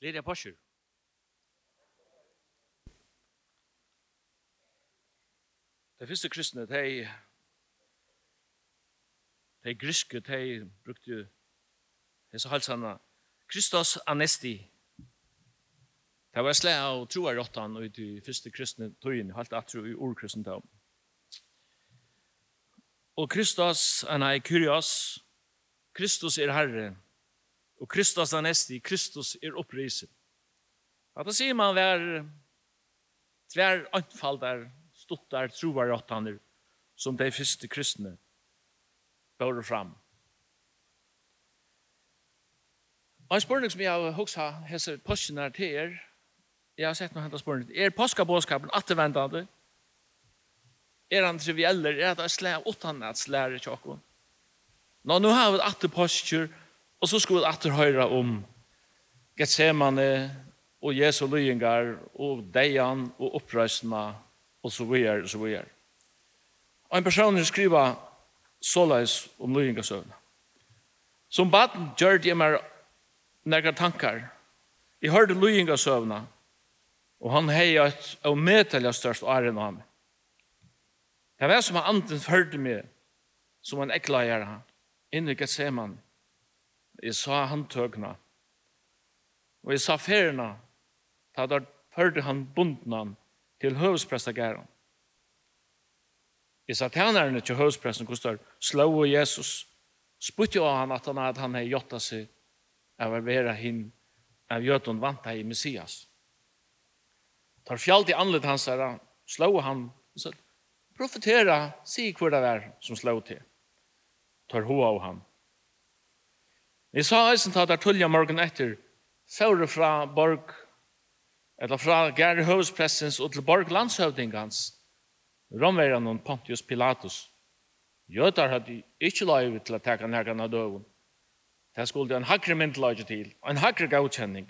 Lydia Porsche. De første kristne, de, de griske, de brukte hese halsene Kristus anesti. Det var slæ av troarottan og de første kristne tøyene, halvt atro i ordkristendom. Og Kristus, nei, Kyrios, Kristus er Herre, og Kristus er nesti, Kristus er opprisen. At da sier man vær tvær anfaldar, stuttar, troar åttander, som de første kristne bør fram. Og en spørning som jeg har hoksa hese påsken her til er, jeg har sett noe hentas spørning, er påskabåskapen attervendande? Er han trivialler? Er det slag åttan at slære tjokken? Nå, nå har vi atter påskjør, Og så skulle vi atter høre om Getsemane og Jesu lyingar og deian og opprøsna og så videre og så videre. Og en person skriver såleis om lyingasøvna. Som baden gjør det meg nærkere tankar. Jeg hørte lyingasøvna og han heia et av medtalja størst æren av meg. Det var som han anden førte meg som en ekla gjerne inn i Getsemane Jeg sa handtøkene. Og jeg sa ferina. da der førte han bundene til høvesprestegæren. Jeg sa tænerne til høvespresten, hvordan slå og Jesus. Spytte jo han at han hadde han hei gjøtta seg av å være hinn av gjøtun vant hei Messias. Tar fjallt i anlet hans her, slå han, profetera, si hvor det er som slå til. Tar hoa av han. Jeg sa eisen ta der tullja morgen etter, saure fra borg, eller fra Gary Høvespressens og til borg landshøvdingans, romveran og Pontius Pilatus. Jøtar hadde ikke lov til å teka nærkene av døven. Det skulle en hakre myndelage til, og en hakre gavkjenning,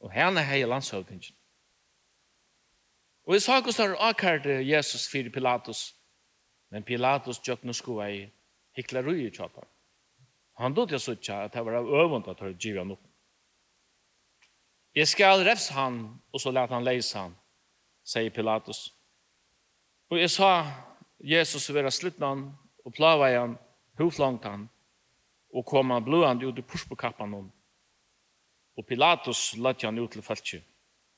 og henne hei landshøvdingen. Og jeg sa hos der akkarte Jesus fyrir Pilatus, men Pilatus tjøkken og skoa i hiklerui i tjattar. Han dødde jeg suttja at det var av øvund at det givet han opp. Jeg skal refs han, og så let han leise han, sier Pilatus. Og jeg sa Jesus vera slittnan og plava han, huflangt han, og kom han blåand ut i pushbokappan hon. Og Pilatus lette han ut til falskje,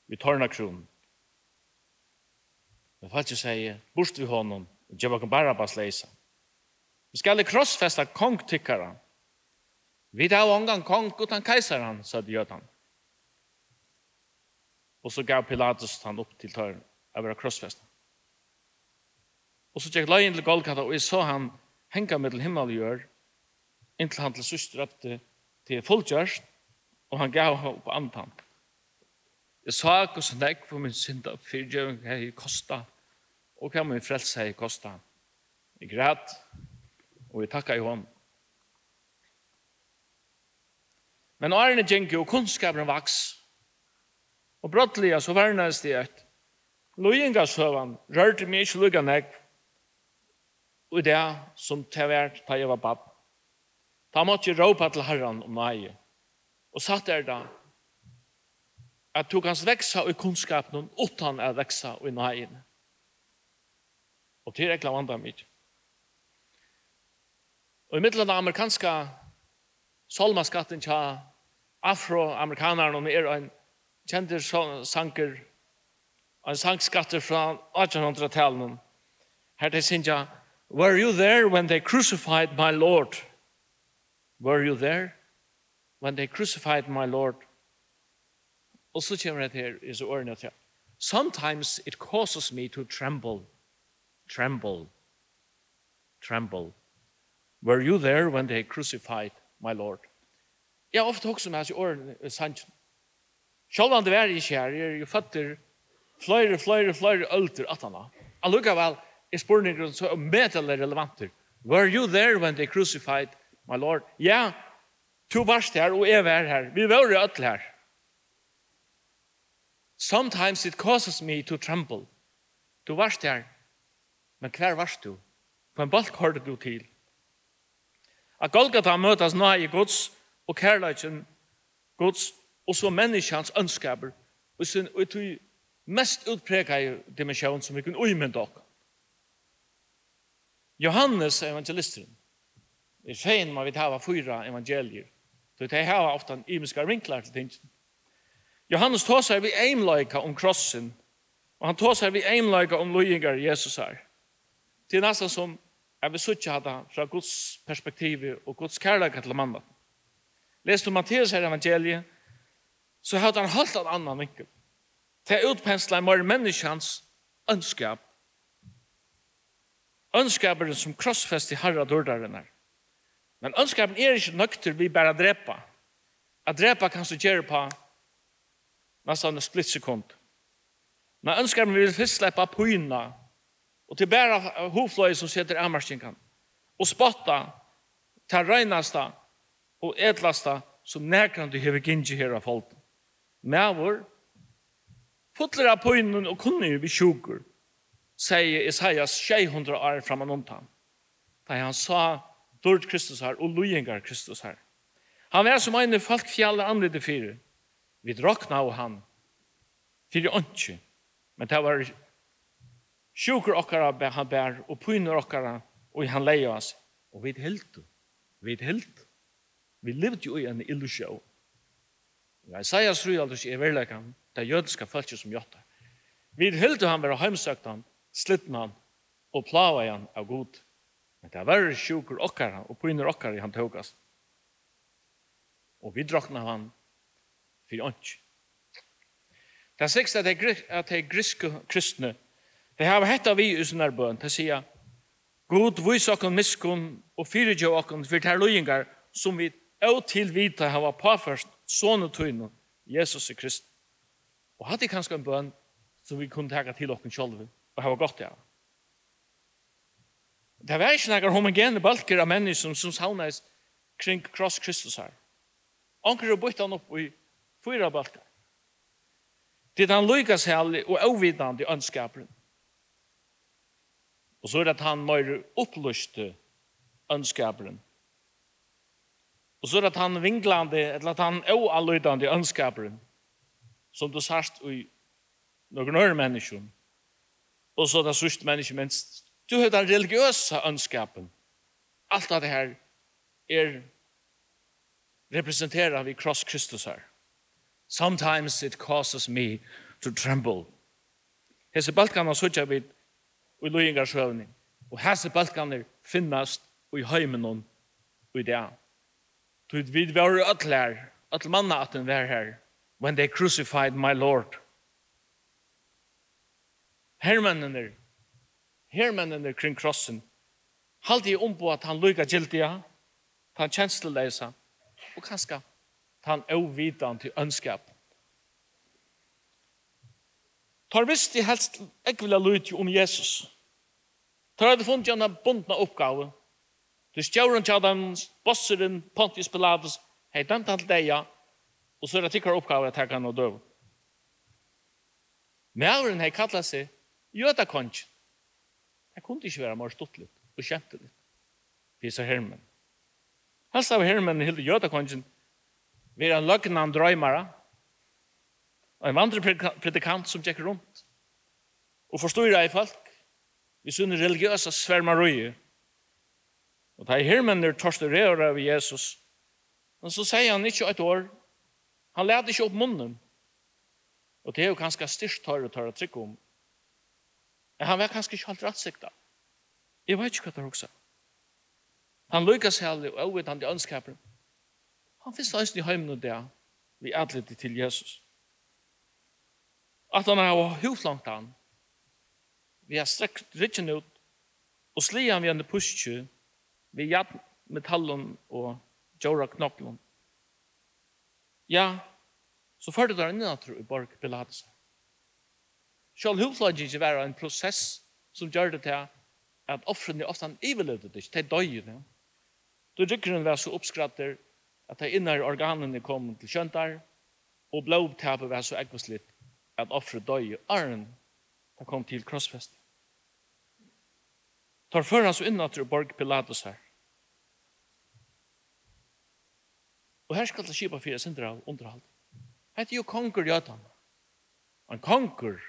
vi tørna kronen. Men falskje sier, bort vi honom, og djeva kan bara bara leisa. Vi skal i krossfesta kongtikkara, Vi tar ångan kong utan kejsaren, sa jötan. Og så gav Pilatus han upp til törren över krossfästen. Og så tjekk løyen til Golgata og jeg så han henga med till himmel och gör inntil han til syster opp til till fulltjörst han gav opp antan. Jeg sa hos en ägg på min synda fyrtjövning här Kosta og hva min frelse här Kosta. Jeg græt, og jeg takka i honom Men årene gjenker og kunnskapen vaks. Og brottelig, så vernes det at lojengasøven rørte meg ikke lukka nek og det som til hvert da jeg var papp. Da måtte jeg råpa til herren om meg. Og satt der da at du kan veksa i kunnskapen utan å veksa i nøyen. Og til rekla vandra mitt. Og i middelen av amerikanska solmaskatten tja afroamerikanerne er en kjente sanker, en sangskatter fra 1800-talen. Her til Sinja, Were you there when they crucified my Lord? Were you there when they crucified my Lord? Og så kommer det her i så årene til. Sometimes it causes me to tremble, tremble, tremble. Were you there when they crucified my Lord? Jeg har ofte hokset meg i årene i sannsyn. Selv om det er ikke her, jeg er jo føtter flere, flere, flere ølter at han har. Allikevel, er spørningen så medelig relevanter. Were you there when they crucified my Lord? Ja, to varst her, og jeg var her. Vi var jo ødel her. Sometimes it causes me to tremble. Du varst her, men hver varst du? På en balk hørte du til. At Golgata møtes nå i Guds, og kærleikken Guds og så menneskans ønskaber og sin og tog mest utpreka i dimensjon som vi kunne uimende dere. Johannes evangelisteren. Er fein man vil hava fyra evangelier. Så de hava ofta en imiska vinklar til ting Johannes tåsar vi eimleika om krossen og han tåsar vi eimleika om loyingar Jesus her. Det er nesten som jeg vil suttje hata fra Guds perspektiv og Guds kærleika til mannen Leser du Matteus her evangeliet, så hadde han holdt en annan vinkel. Til utpensla en mer menneskans ønskap. Ønskaperen som krossfest i harra dårdaren er. Men ønskapen er ikke nøkter vi bare drepa. At drepa kan så gjøre på nesten en splittsekund. Men ønskapen vil først slippe pyna og til bare hovfløy som sitter i amerskingen og spotta til regnasta og edlasta som nekrande hever gynnsi her av folten. Mævor, fotler av poinen og kunne vi sjukur, sier Isaias 600 år framan omtan. Da han sa, dård Kristus her og lujengar Kristus her. Han var som en folk fjallet anlede fire. Vi drakna av han. Fyrir åndsju. Men det var sjukur okkara han bær og pyner okkara og han leia oss. Og vi hilt. Vi hilt. Vi levde jo i en illusion. Ja, Isaias tror aldri ikke er verleggen, det er jødiske følelse som gjør det. Vi hilder han være heimsøkt han, slitten han, og plava han av god. Men det er verre sjuker okkar, og pynner okkar i han tågast. Og vi drakna han for ånds. Det er sikkert at det er griske kristne, det har hett av vi i sånne bøn, det sier, God vis okkon miskun og fyrir jo okkon for det er loyingar som vi og til vita hava påførst sånne tøyne, Jesus i Kristus. Og hadde kanskje en bønn som vi kunne tega til okken sjolv, og hava godt ja. Det var ikke noen homogene balker av mennesker som savnes kring kross Kristus her. Anker og bytte han opp i fyra balker. Det han lykkes herlig og avvidende i ønskaperen. Og så er det at han må opplyste ønskaperen Og så er det han vinglande, eller at han oallydande ønskaperen, som du sørst i noen øre mennesker. Og så er det sørste mennesker, mens du har den religiøse ønskapen. Alt av det her er representerer vi kross Kristus her. Sometimes it causes me to tremble. Hese balkan har suttet vi i løyengarsøvning. Og hese balkaner finnast i heimenon i det Så vi var ötlar, ötl manna att den var här, when they crucified my Lord. Hermennene, hermennene kring krossen, halte jeg om på at han lykka gildiga, han kjensleleisa, og kanska han ovidan til ønskap. Tar visst i helst ekvila lyt om Jesus. Tar hadde funnet gjerne bundna oppgave, Du stjauren til dem, bosseren, Pontius Pilatus, hei dømt alt deia, og så er det tikkar oppgave at hekka han og døv. Mævren hei kalla seg jødakongen. Det kunne ikke være mer stuttelig og kjente litt. Pisa hermen. Helst av hermen hilde jødakongen vi er en løgnan drøymara og en vandre predikant som tjekker rundt og forstår i folk vi sunner religiøsa svermarøyer Og da hermenner torsturerer av Jesus, men så sier han ikke et år, han leder ikke opp munnen. Og det er jo ganske styrst tørre tørre trykk om. Men han var ganske ikke helt rettsikta. Jeg vet ikke hva det er også. Han lykkes seg og øvd han til ønskapen. Han finnes løsning i heimen og det vi adlet til Jesus. At han har langt han, vi har strekt rikken ut, og slier han vi en puske, vi jat metallon og jora knoklon. Ja, så førte det inn at i borg Pilatus. Sjálv ikke være en prosess som gjør det til at offrene ofte han iveløvde det til døy. døg det. Da dykkeren var så oppskratter at de innar organene kom til kjøntar, og blåbtapet var så ekvaslitt at offre døy i arren da kom til krossfesten tar før hans så inn borg Pilatus her. Og her skal det skipa fire sindra av underhald. Hette jo konger Jötan. En konger.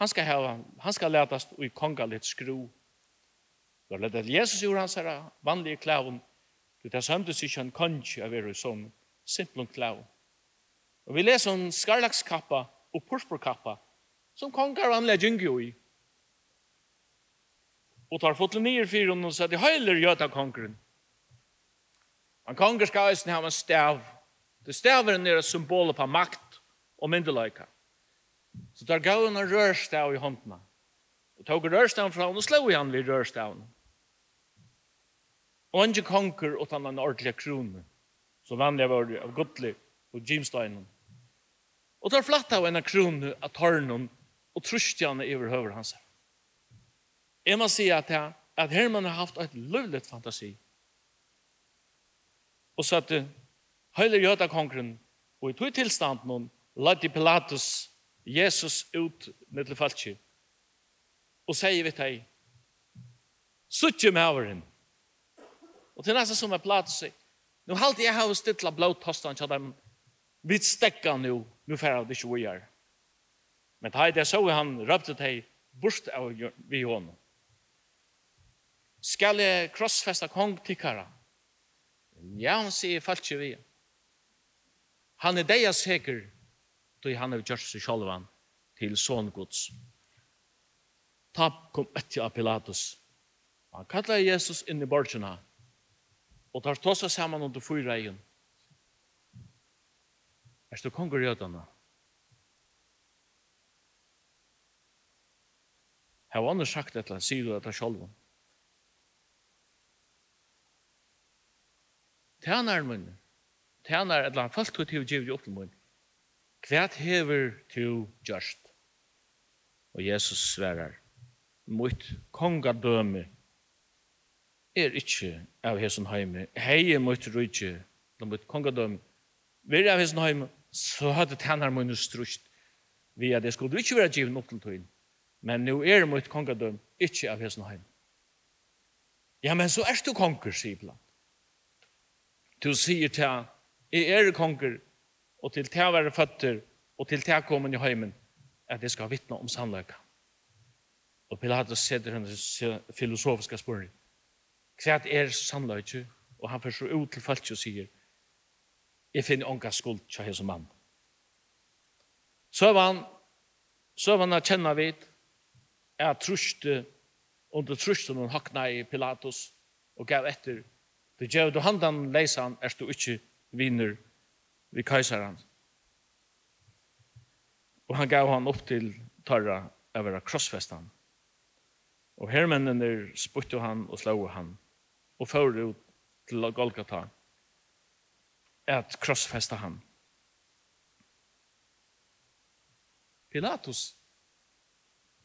Han skal ha, han skal letast i konga kongalit skru. Da lette Jesus gjorde hans herra vanlige klævun. Det tar samtidig ikke han kongi av er sånn simplon klævun. Og vi leser om skarlagskappa og purspurkappa som konger vanlige gyngjo i og tar fotlen nyer fyrir og sier at det heiler gjøta kongeren. Han konger skal eisen ha en stav. Det staver er symbolet på makt og myndeløyka. Så tar gav en rørstav i håndna. Og tog rørstaven fra hon og slå i han vid rørstaven. Og han ikke konger utan en ordentlig krone. Så vanlig var det av godlig og Jimsteinen. Og tar flatt av en krone av tørnen og trusjtjane i overhøver hans her. Jeg må si at, jeg, at Herman har haft et løvligt fantasi. Og så at høyler jøda kongren, og i tog tilstand noen, ladde Pilatus Jesus ut ned til falskje, og sier vi til suttje med averen. Og til næsta som er Pilatus sier, nå halte jeg har stittla blått hostan til dem, vi stekka nu, nu færre det ikke vi gjør. Men da er det så han røpte til bort av vi hånden skal jeg krossfeste kong tikkara? Ja, han sier falskje vi. Han er deia sikker, då han har gjort seg sjolvan til songods. Ta kom etter av Pilatus. Han kallar Jesus inn i borgina, og tar tossa saman under fyra egen. Er du konger jødana? Hva annars sagt etter han sier du etter sjolvan? tænar mun, tænar eller han fast til å gjøre opp til mun, hva hever til just. Og Jesus sverar, mot kongadøme er ikkje av hesson heime, heie mot rujtje, mot kongadøme, vir av hesson heime, så hadde tænar mun strust, vi at det skulle ikkje være givet opp til tøyen, men nu er mot kongadøme, ikkje av hesson heime. Ja, men så er du konger, sier blant. Du sier til jeg er konger, og til til være føtter, og til til kommen i heimen, at jeg skal vittne om sannløyka. Og Pilatus setter henne filosofiske spørsmål. Hva er sannløyka? Og han først ut til folk og sier, jeg finner ånka skuld til hese mann. Så var han, så var han er kjenne vidt, jeg truste, under truste noen hakna i Pilatus, og gav etter, Du gjør du handan leisan, er du ikke viner vi kajsaran. Og han gav han opp til tarra over krossfestan. Og hermennene spurte han og slå han, og fører ut til Golgata, at krossfesta han. Pilatus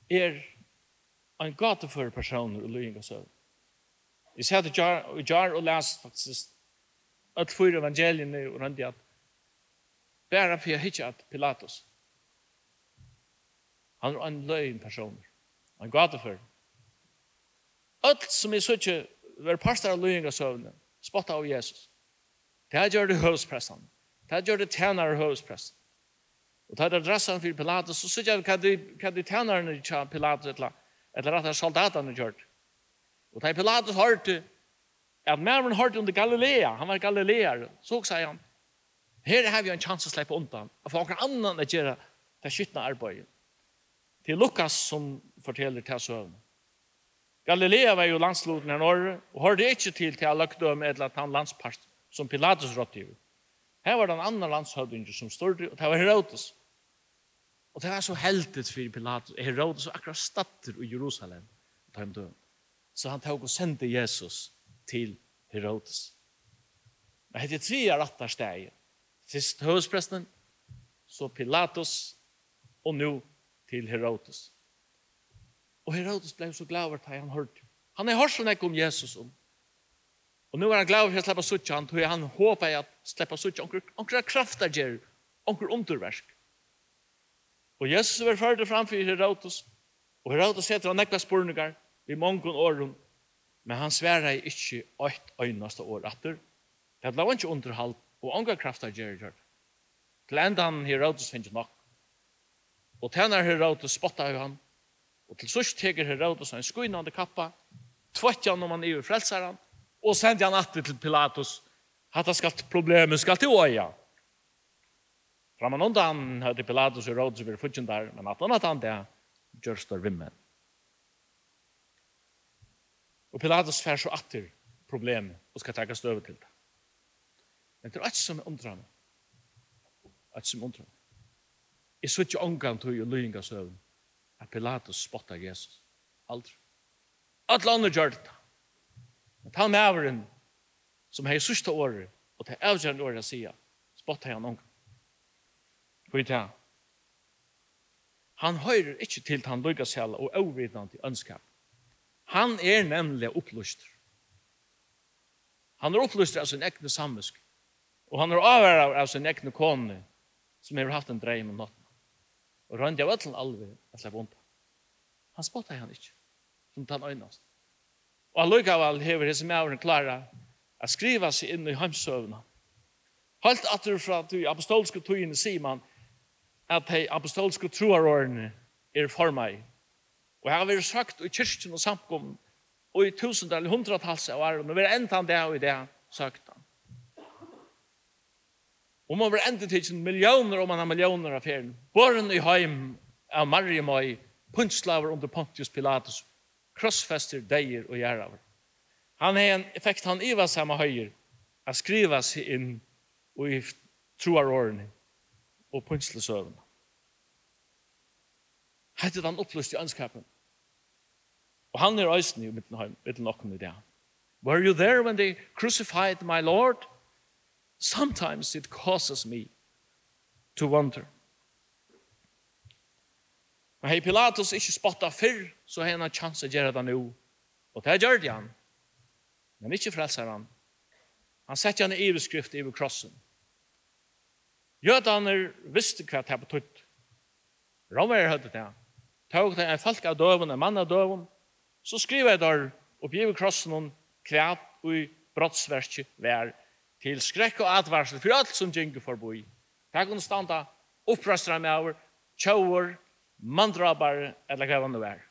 er en gatefører person i løyingasøv. Jeg sier til Jar, og Jar og les faktisk alle fyra evangeliene og rundt i at bare for jeg hittar at Pilatus han er en løgn person han gav det for alt som jeg så ikke var pastor av løgn og søvnene spottet av Jesus. Det her gjør det høvespressen det her gjør det tjener av høvespressen og det her adressen for Pilatus så sier jeg hva de tjenerne til Pilatus eller at det er soldatene gjør det Og da Pilatus hørte at Mervin hørte under Galilea, han var Galilear, så sier han, her har vi en chans å slippe undan, og for noen annan å gjøre det skyttende arbeidet. Til Lukas som forteller til søvn. Galilea var jo landsloten her norr, og hørte ikke til til løgdøm eller at han landspart som Pilatus rådte jo. Her var det en annan landshøvding som stod, og det var Herodes. Og det var så heldigt for Pilatus. Herodes var akkurat statter i Jerusalem, og det var Så han tog og sendte Jesus til Herodes. Men hette tre av rattar steg. Fyrst høvespresten, så Pilatus, og nå til Herodes. Og Herodes ble så glad over at han hørte. Han er hørt sånn ikke om Jesus om. Og nå er han glad over at slippe suttje han, tog han håper at slippe suttje omkring krafter gjør, onker underversk. Og Jesus er ferdig framfor Herodes, og Herodes heter han nekla spurningar, vi mange åren, men han sværa i ikkje ått øynast år atter. Det la ikkje underhald og ånga krafta gjerri gjør. Til enda han Herodes finnes nok. Og tænar Herodes spotta av han, og til sørst teger Herodes en skuinande kappa, tvøtt han om han i frelseren, og sendte han atter til Pilatus, hatt han skal problemet skal til åja. Framan undan høyde Pilatus og Herodes og vi der, men at han at han det, gjørst der vimmen. Og Pilatus fær så atter problemet og skal takka støve til det. Men det er alt som undrar meg. Alt som undrar meg. Jeg så ikke omgang til å lyinga søvn at Pilatus spotta Jesus. Aldri. Alle andre gjør det. Men ta med avren som har sørste året og til avgjørende året å sier spotta han omgang. For i det han høyrer ikke til han lykkes hele og overvidnande ønskap Han er nemlig opplyster. Han er opplyster av sin egne samvisk. Og han er avhører av sin egne kone som har haft en dreim om natten. Og rønt av ødelen alve at det vondt. Han spottet han ikke, som han øynast. Og allukavall hever hese mævren klara at skriva seg inn i heimsøvna. Halt du fra at du apostolske tøyene sier man at de apostolske troarårene er for meg Og her har vi sagt i kyrkjen og samkommen, og i tusendal, eller hundratals av åren, og vi har enda han det og i det sagt han. Og man vil enda til millioner om man har millioner av ferien. Båren i heim av Mariamai, punslaver under Pontius Pilatus, krossfester, deier og gjeraver. Han har en effekt, han iva samme høyer, å skriva seg inn og i troarårene og punslesøvene. Hette han opplyst i ønskapen. Og han er øysen i mittlen okken i det. Were you there when they crucified my Lord? Sometimes it causes me to wonder. Men hei Pilatus ikke spotta fyrr, så hei han en chans å gjøre det nå. Og det gjør det han. Men ikke frelser han. Han setter han i iveskrift i krossen. Jødene visste hva det betøtt. Romer hadde det tog det en folk av døven, en mann av døven, så skriver jeg der og bjever krossen om kvæt og brottsverket vær til skrekk og advarsel for alt som gjenger forboi. Det kunne standa opprastere med over, tjauer, mandrabar eller hva det vær.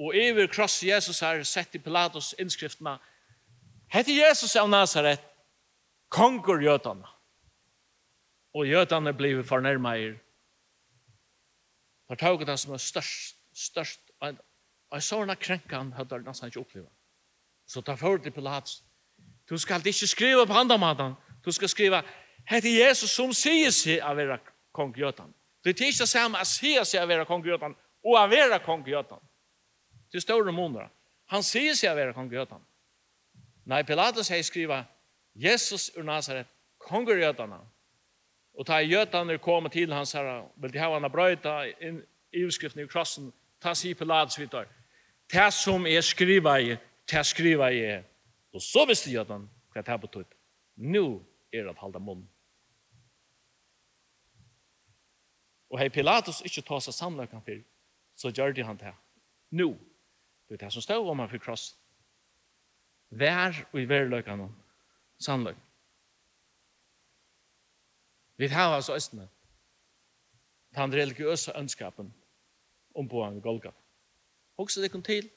Og over kross Jesus har sett i Pilatus innskriftene, hette Jesus av Nazaret, konger jødene. Og jødene blir fornærmet Han tog det som er størst, størst, og jeg så henne krenka han hadde han nesten ikke opplevd. Så ta for til Pilatus. Du skal ikke skriva på andre maten. Du skal skriva, hette Jesus som sier seg å være kong Gjøtan. Det er ikke det samme å sier seg å være kong Gjøtan og å være kong Gjøtan. Det er større måneder. Han sier seg å være kong Gjøtan. Nei, Pilatus har skriva, Jesus ur Nazaret, kong Gjøtan. Og ta jötaner koma til hans herra, vil de hava hana brøyta i utskriften i krossen, ta si Pilatus vidar. Ta som er skriva i, ta skriva i. Og så visste jötan hva det her. Nu er det halda munn. Og hei Pilatus ikkje ta seg samlaukan fyr, så gjør de han det. Nu, det er det som stod om han fyr krossen. Vær og i verløkene, samlaukan. Vi har oss østene. Den religiøse ønskapen om på en golga. Også det kom til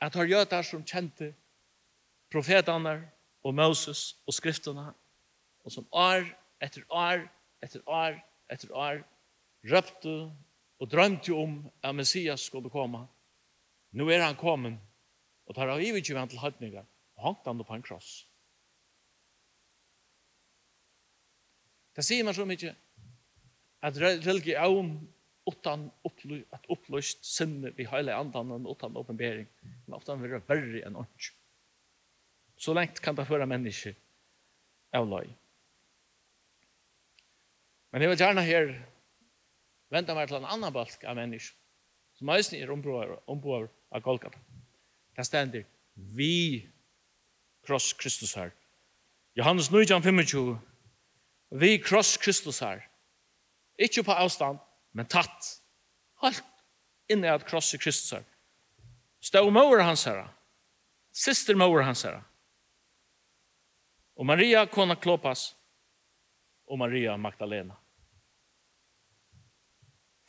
at har jøder som kjente profetene og Moses og skriftene og som år etter år etter år etter år røpte og drømte om at Messias skulle komme. Nå er han kommet og tar av ivigjøven til høytninger og hangt han på en kross. Det sier man så mye at religion utan upplyst, at upplyst sinne vi hele andan og utan åpenbering, men ofta vil være enn ånds. Så lengt kan det føre mennesker av løy. Men jeg vil gjerne her vente meg til en annan balk av mennesker, som eisen er ombroar av Golgata. Det stender vi kross Kristus her. Johannes 9, 25, vi kross Kristus her. Ikke på avstand, men tatt. Halt inne at kross i Kristus her. Stå mor hans her. Sister mor hans her. Og Maria kona Klopas og Maria Magdalena.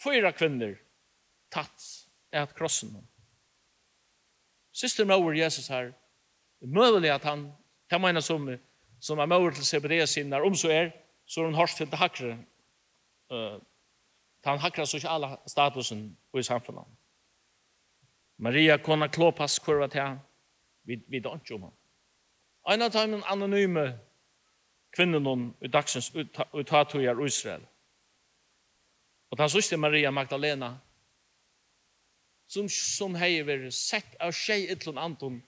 Fyra kvinner tatt at krossen hon. Sister mor Jesus her. Møvelig at han, kan man som, som er mor til Sebedea sin, om så er, så er hun hørt til det hakre, uh, den hakre alle statusen i samfunnet. Maria kona klopas kurva til vi, vi da ikke om han. En av dem anonyme kvinnen i dagsens uttatuer i Israel. Og den sørste Maria Magdalena, som, som hei vært sett av tjei ytlun anton,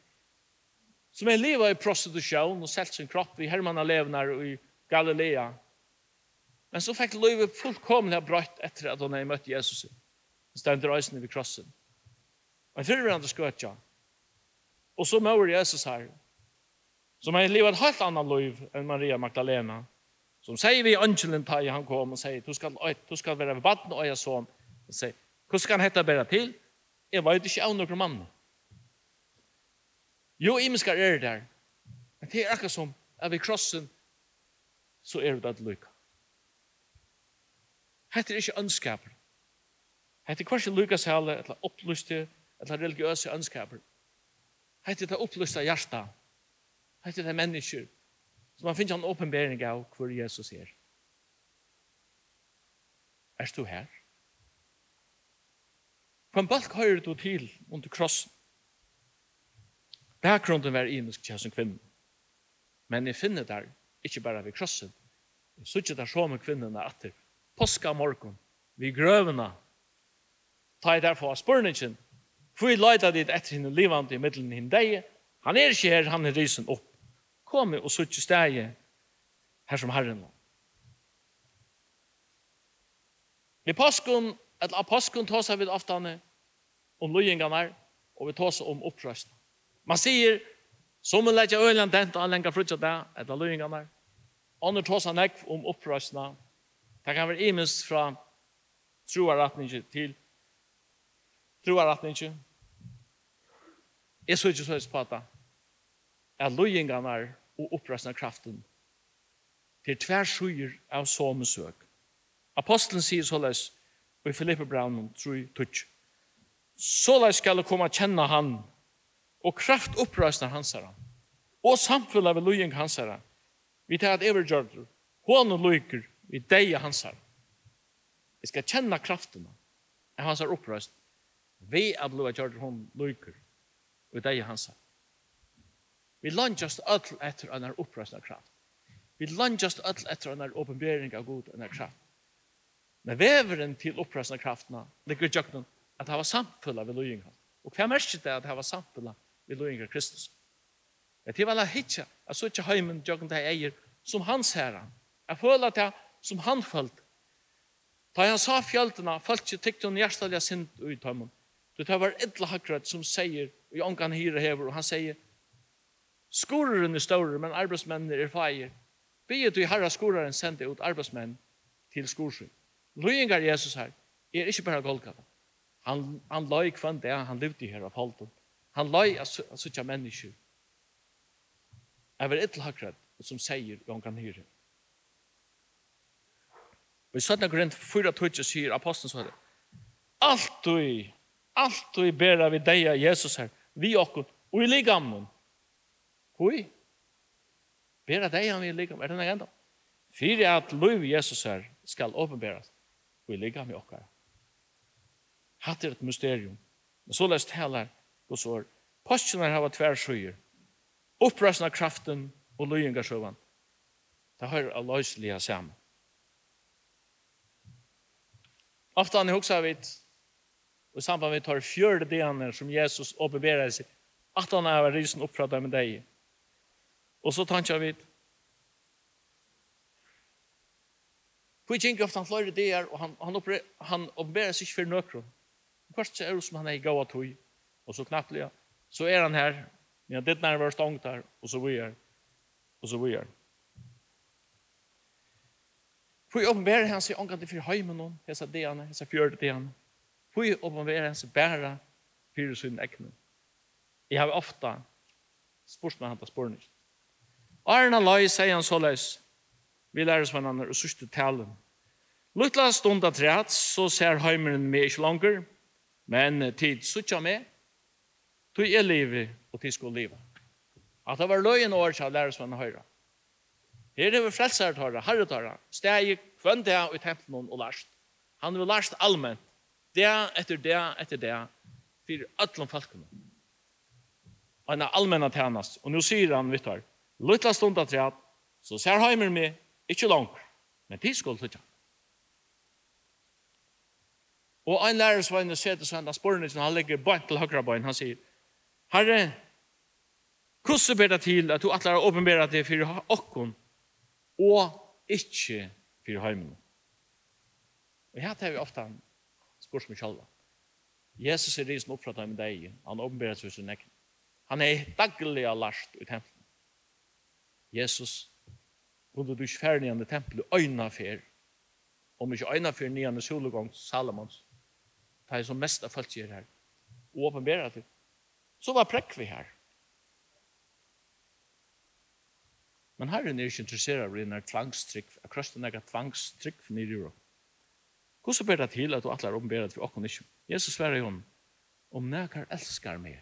som er livet i prostitusjon og selt sin kropp i Hermanna levnar i Galilea, Men så fikk livet fullkomlig brøtt etter at hun hadde møtt Jesus. Han stendte reisende ved krossen. Og en fyrrende skøt, ja. Og så møter Jesus her, som har livet et helt annet liv enn Maria Magdalena, som sier vi angelen tar i han kom og sier, du skal, du skal være ved baden og jeg sånn. Han sier, hvordan skal han hette bedre til? Jeg vet ikke av noen mann. Jo, jeg skal gjøre det der. Men det er akkurat som, er vi krossen, så er det et lykke. Hette er ikke ønskaper. Hette er hversi Lukas hale, eller opplyste, eller religiøse ønskaper. Hette er det opplyste hjarta. Hette er det mennesker. Så man finner en åpenbering av hvor Jesus er. Er du her? Hvem balk høyre du til under krossen? Bakgrunden var imisk til som kvinne. Men jeg finner der, ikke bare ved krossen, jeg sitter der som kvinnen at atter, påska morgon, vi grøvene, ta i derfor av spørningen, for vi leida dit etter henne livande i middelen henne deg, han er ikke her, han er risen opp. Kom og suttje steg her som Herren var. Vi påskon, eller av påskon tåsa vi ofte om løyingarna, og vi tåsa om opprøsna. Man sier, som vi leidja øyland dent og anlenga frutja det, etter løyingarna, andre tåsa nekv om opprøsna, Det kan være imens fra troaratninger til troaratninger. Jeg så ikke så høyest på at at løyingene og oppresten av kraften til tversøyer av somesøk. Apostelen sier så såleis i Filippe Braun 3, Så Såleis skal du komme og kjenne han og kraft oppresten hans herre og samfunnet ved løying hans herre. Vi tar at evergjørter, og løyker, Vi deia hansar. Vi skal kjenne kraften av hansar opprøst. Vi er blod gjør hon lykker. Vi hans hansar. Vi landjast öll etter annar opprøstna kraft. Vi landjast öll etter annar åpenbering av god annar kraft. Men veveren til opprøstna kraftna ligger i jøkken at hava samfulla ved løyinga. Og hva merker det at hava samfulla ved løyinga Kristus? Det er til vel hitja, at så ikke heimen jøkken det eier som hans herra. Jeg føler at jeg som han følte. Da han sa fjöldena, følte ikke tykte hun hjertelig sint ut av ham. Det var et Hakrat som sier, og jeg kan hyre hever, og han sier, skoreren er større, men arbeidsmennene er feir. Be du i herra skoreren sendte ut arbeidsmenn til skorsyn. Løyengar Jesus her, er ikke bare Golgata. Han, han løy kvann det, han levde her av holden. Han løy av suttja mennesker. Jeg var Edla akkurat som sier, og han kan hyre hever. Og i 17. grunn 4 tutsi sier apostelen så her. Alt du i, alt du i av vi deg Jesus her, vi okkur, og i ligamon. Hui? av deg av vi i ligamon. Er det en agenda? Fyre at lov Jesus her skal åpenberas, og i ligamon okkar. Hatt er et mysterium. Men så lest heller, og så er, postjener hava tver sjøyer, opprøsna kraften og løyengasjøvan. Det har er løyslige sammen. Ofta han hugsar vit og samband vi tar fjørde denar som Jesus åpenberar seg, at han er risen upp från med deg. Og så tankar vi Hvor gikk ofte han flere ideer, og han, han, oppre, han oppberer seg ikke for nøkron. Først er det som han er i gav av tog, og så knappelig, så er han her, men det er nærmere stångt her, og så vi er, og så vi er. Hvor åpenbærer han seg omgang til for heimen om, hese deene, hese fjørte deene. Hvor åpenbærer han seg bæra for sin egnen. Jeg har ofta spurt meg han til spørsmål. Arna loj, sier han så løs. Vi lærer oss hverandre og sørste talen. Luttla stund av rett, så ser heimeren meg ikke langer, men tid suttja meg, tog jeg livet og tid skulle livet. At det var løyen år, så lærer oss hverandre høyre. Her er vi frelsert høyre, herretøyre, steg Hvem det er i tempelen og lærst. Han vil lærst allmenn. Det etter det etter det for alle folkene. Han er allmenn tjenest. Og nå sier han, vet du, Lutla stund at rett, så ser heimer meg, ikke langt, men tid skulle luttla. Og ein lærersvein setter til da spør han legger bant til høyre bøyen, han sier, Herre, hvordan ber det til at du atler å åpenbære det for åkken, og ikke fyrir heimen. Og her tar vi ofta en spørsmål sjálva. Jesus er risen oppfra dem deg, han åpenberer seg sin ekne. Han er daglig last i tempelen. Jesus, kunde du ikke færre nian i tempelet, øyna fer, om ikke øyna fer nian i sologång Salomons, det er som mest av folk sier her, og åpenberer det. Så var prekk vi her. Men her er han ikke interesseret i denne tvangstrykk, jeg krøster denne tvangstrykk for nye i Hvordan ber det til at du atler åpenberet for åkken ikke? Jesus sverer jo, om nekar elskar meg,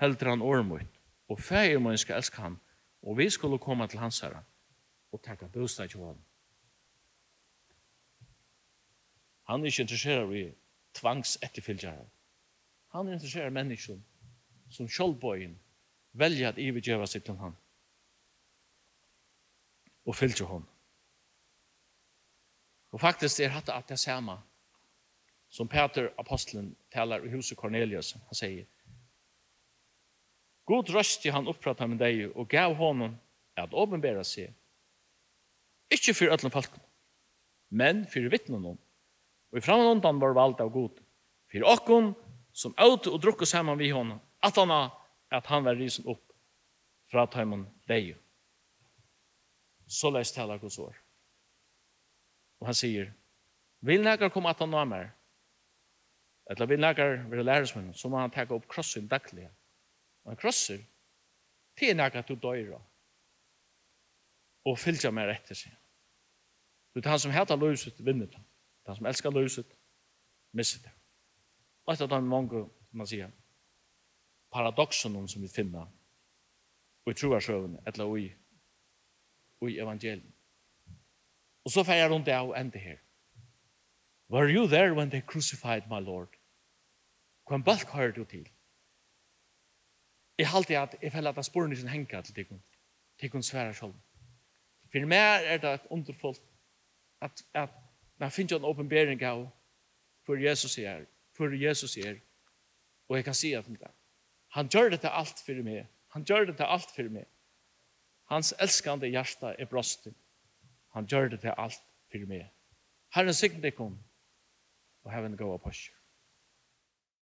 heldur han ormut, og feir må skal elska han, og vi skulle komme til hans herre, og takka bostad til honom. Han er ikke interesseret i tvangs etterfylgjere. Han er interesseret i mennesken som sjølvbøyen velger at ivergjøve seg til han og fylgje hon. Og faktisk er hatt at det samme som Peter apostelen talar i huset Cornelius. Han sier, God røsti han opprattar med deg og gav honom at åpenbæra seg. Ikke for ødlen falken, men for vittnen om. Og i framanundan var valgt av god. For åkken som åt og drukket saman vi honom, at han, at han var risen opp fra tøymon deg så läs talar Guds ord. Och han säger, vill näkar komma att han nå mer? Eller vill näkar vara lärarsmän så må han ta upp krossen dagliga. Och han krosser, det är näkar du dör och fylltja mer etter sig. Du tar han som heter løset, vinner det. Han som elskar løset, misser det. Og etter han mange, man sier, paradoxen som vi finner, og i troarsøvn, eller i i evangeliet. Og så feirer hun det og ender her. Were you there when they crucified my Lord? Hvem balk har du til? Jeg halte at jeg føler at jeg spør ikke henka til tikkun, tikkun sværa sjolm. For meg er det et underfullt at, at man finner en åpenbering av for Jesus er, for Jesus er, og jeg kan si at han gjør dette alt for meg, han gjør dette alt for meg, Hans elskande hjärsta är bröstet. Han gjør det til alt for meg. Herren signe deg kom, og have en god posture.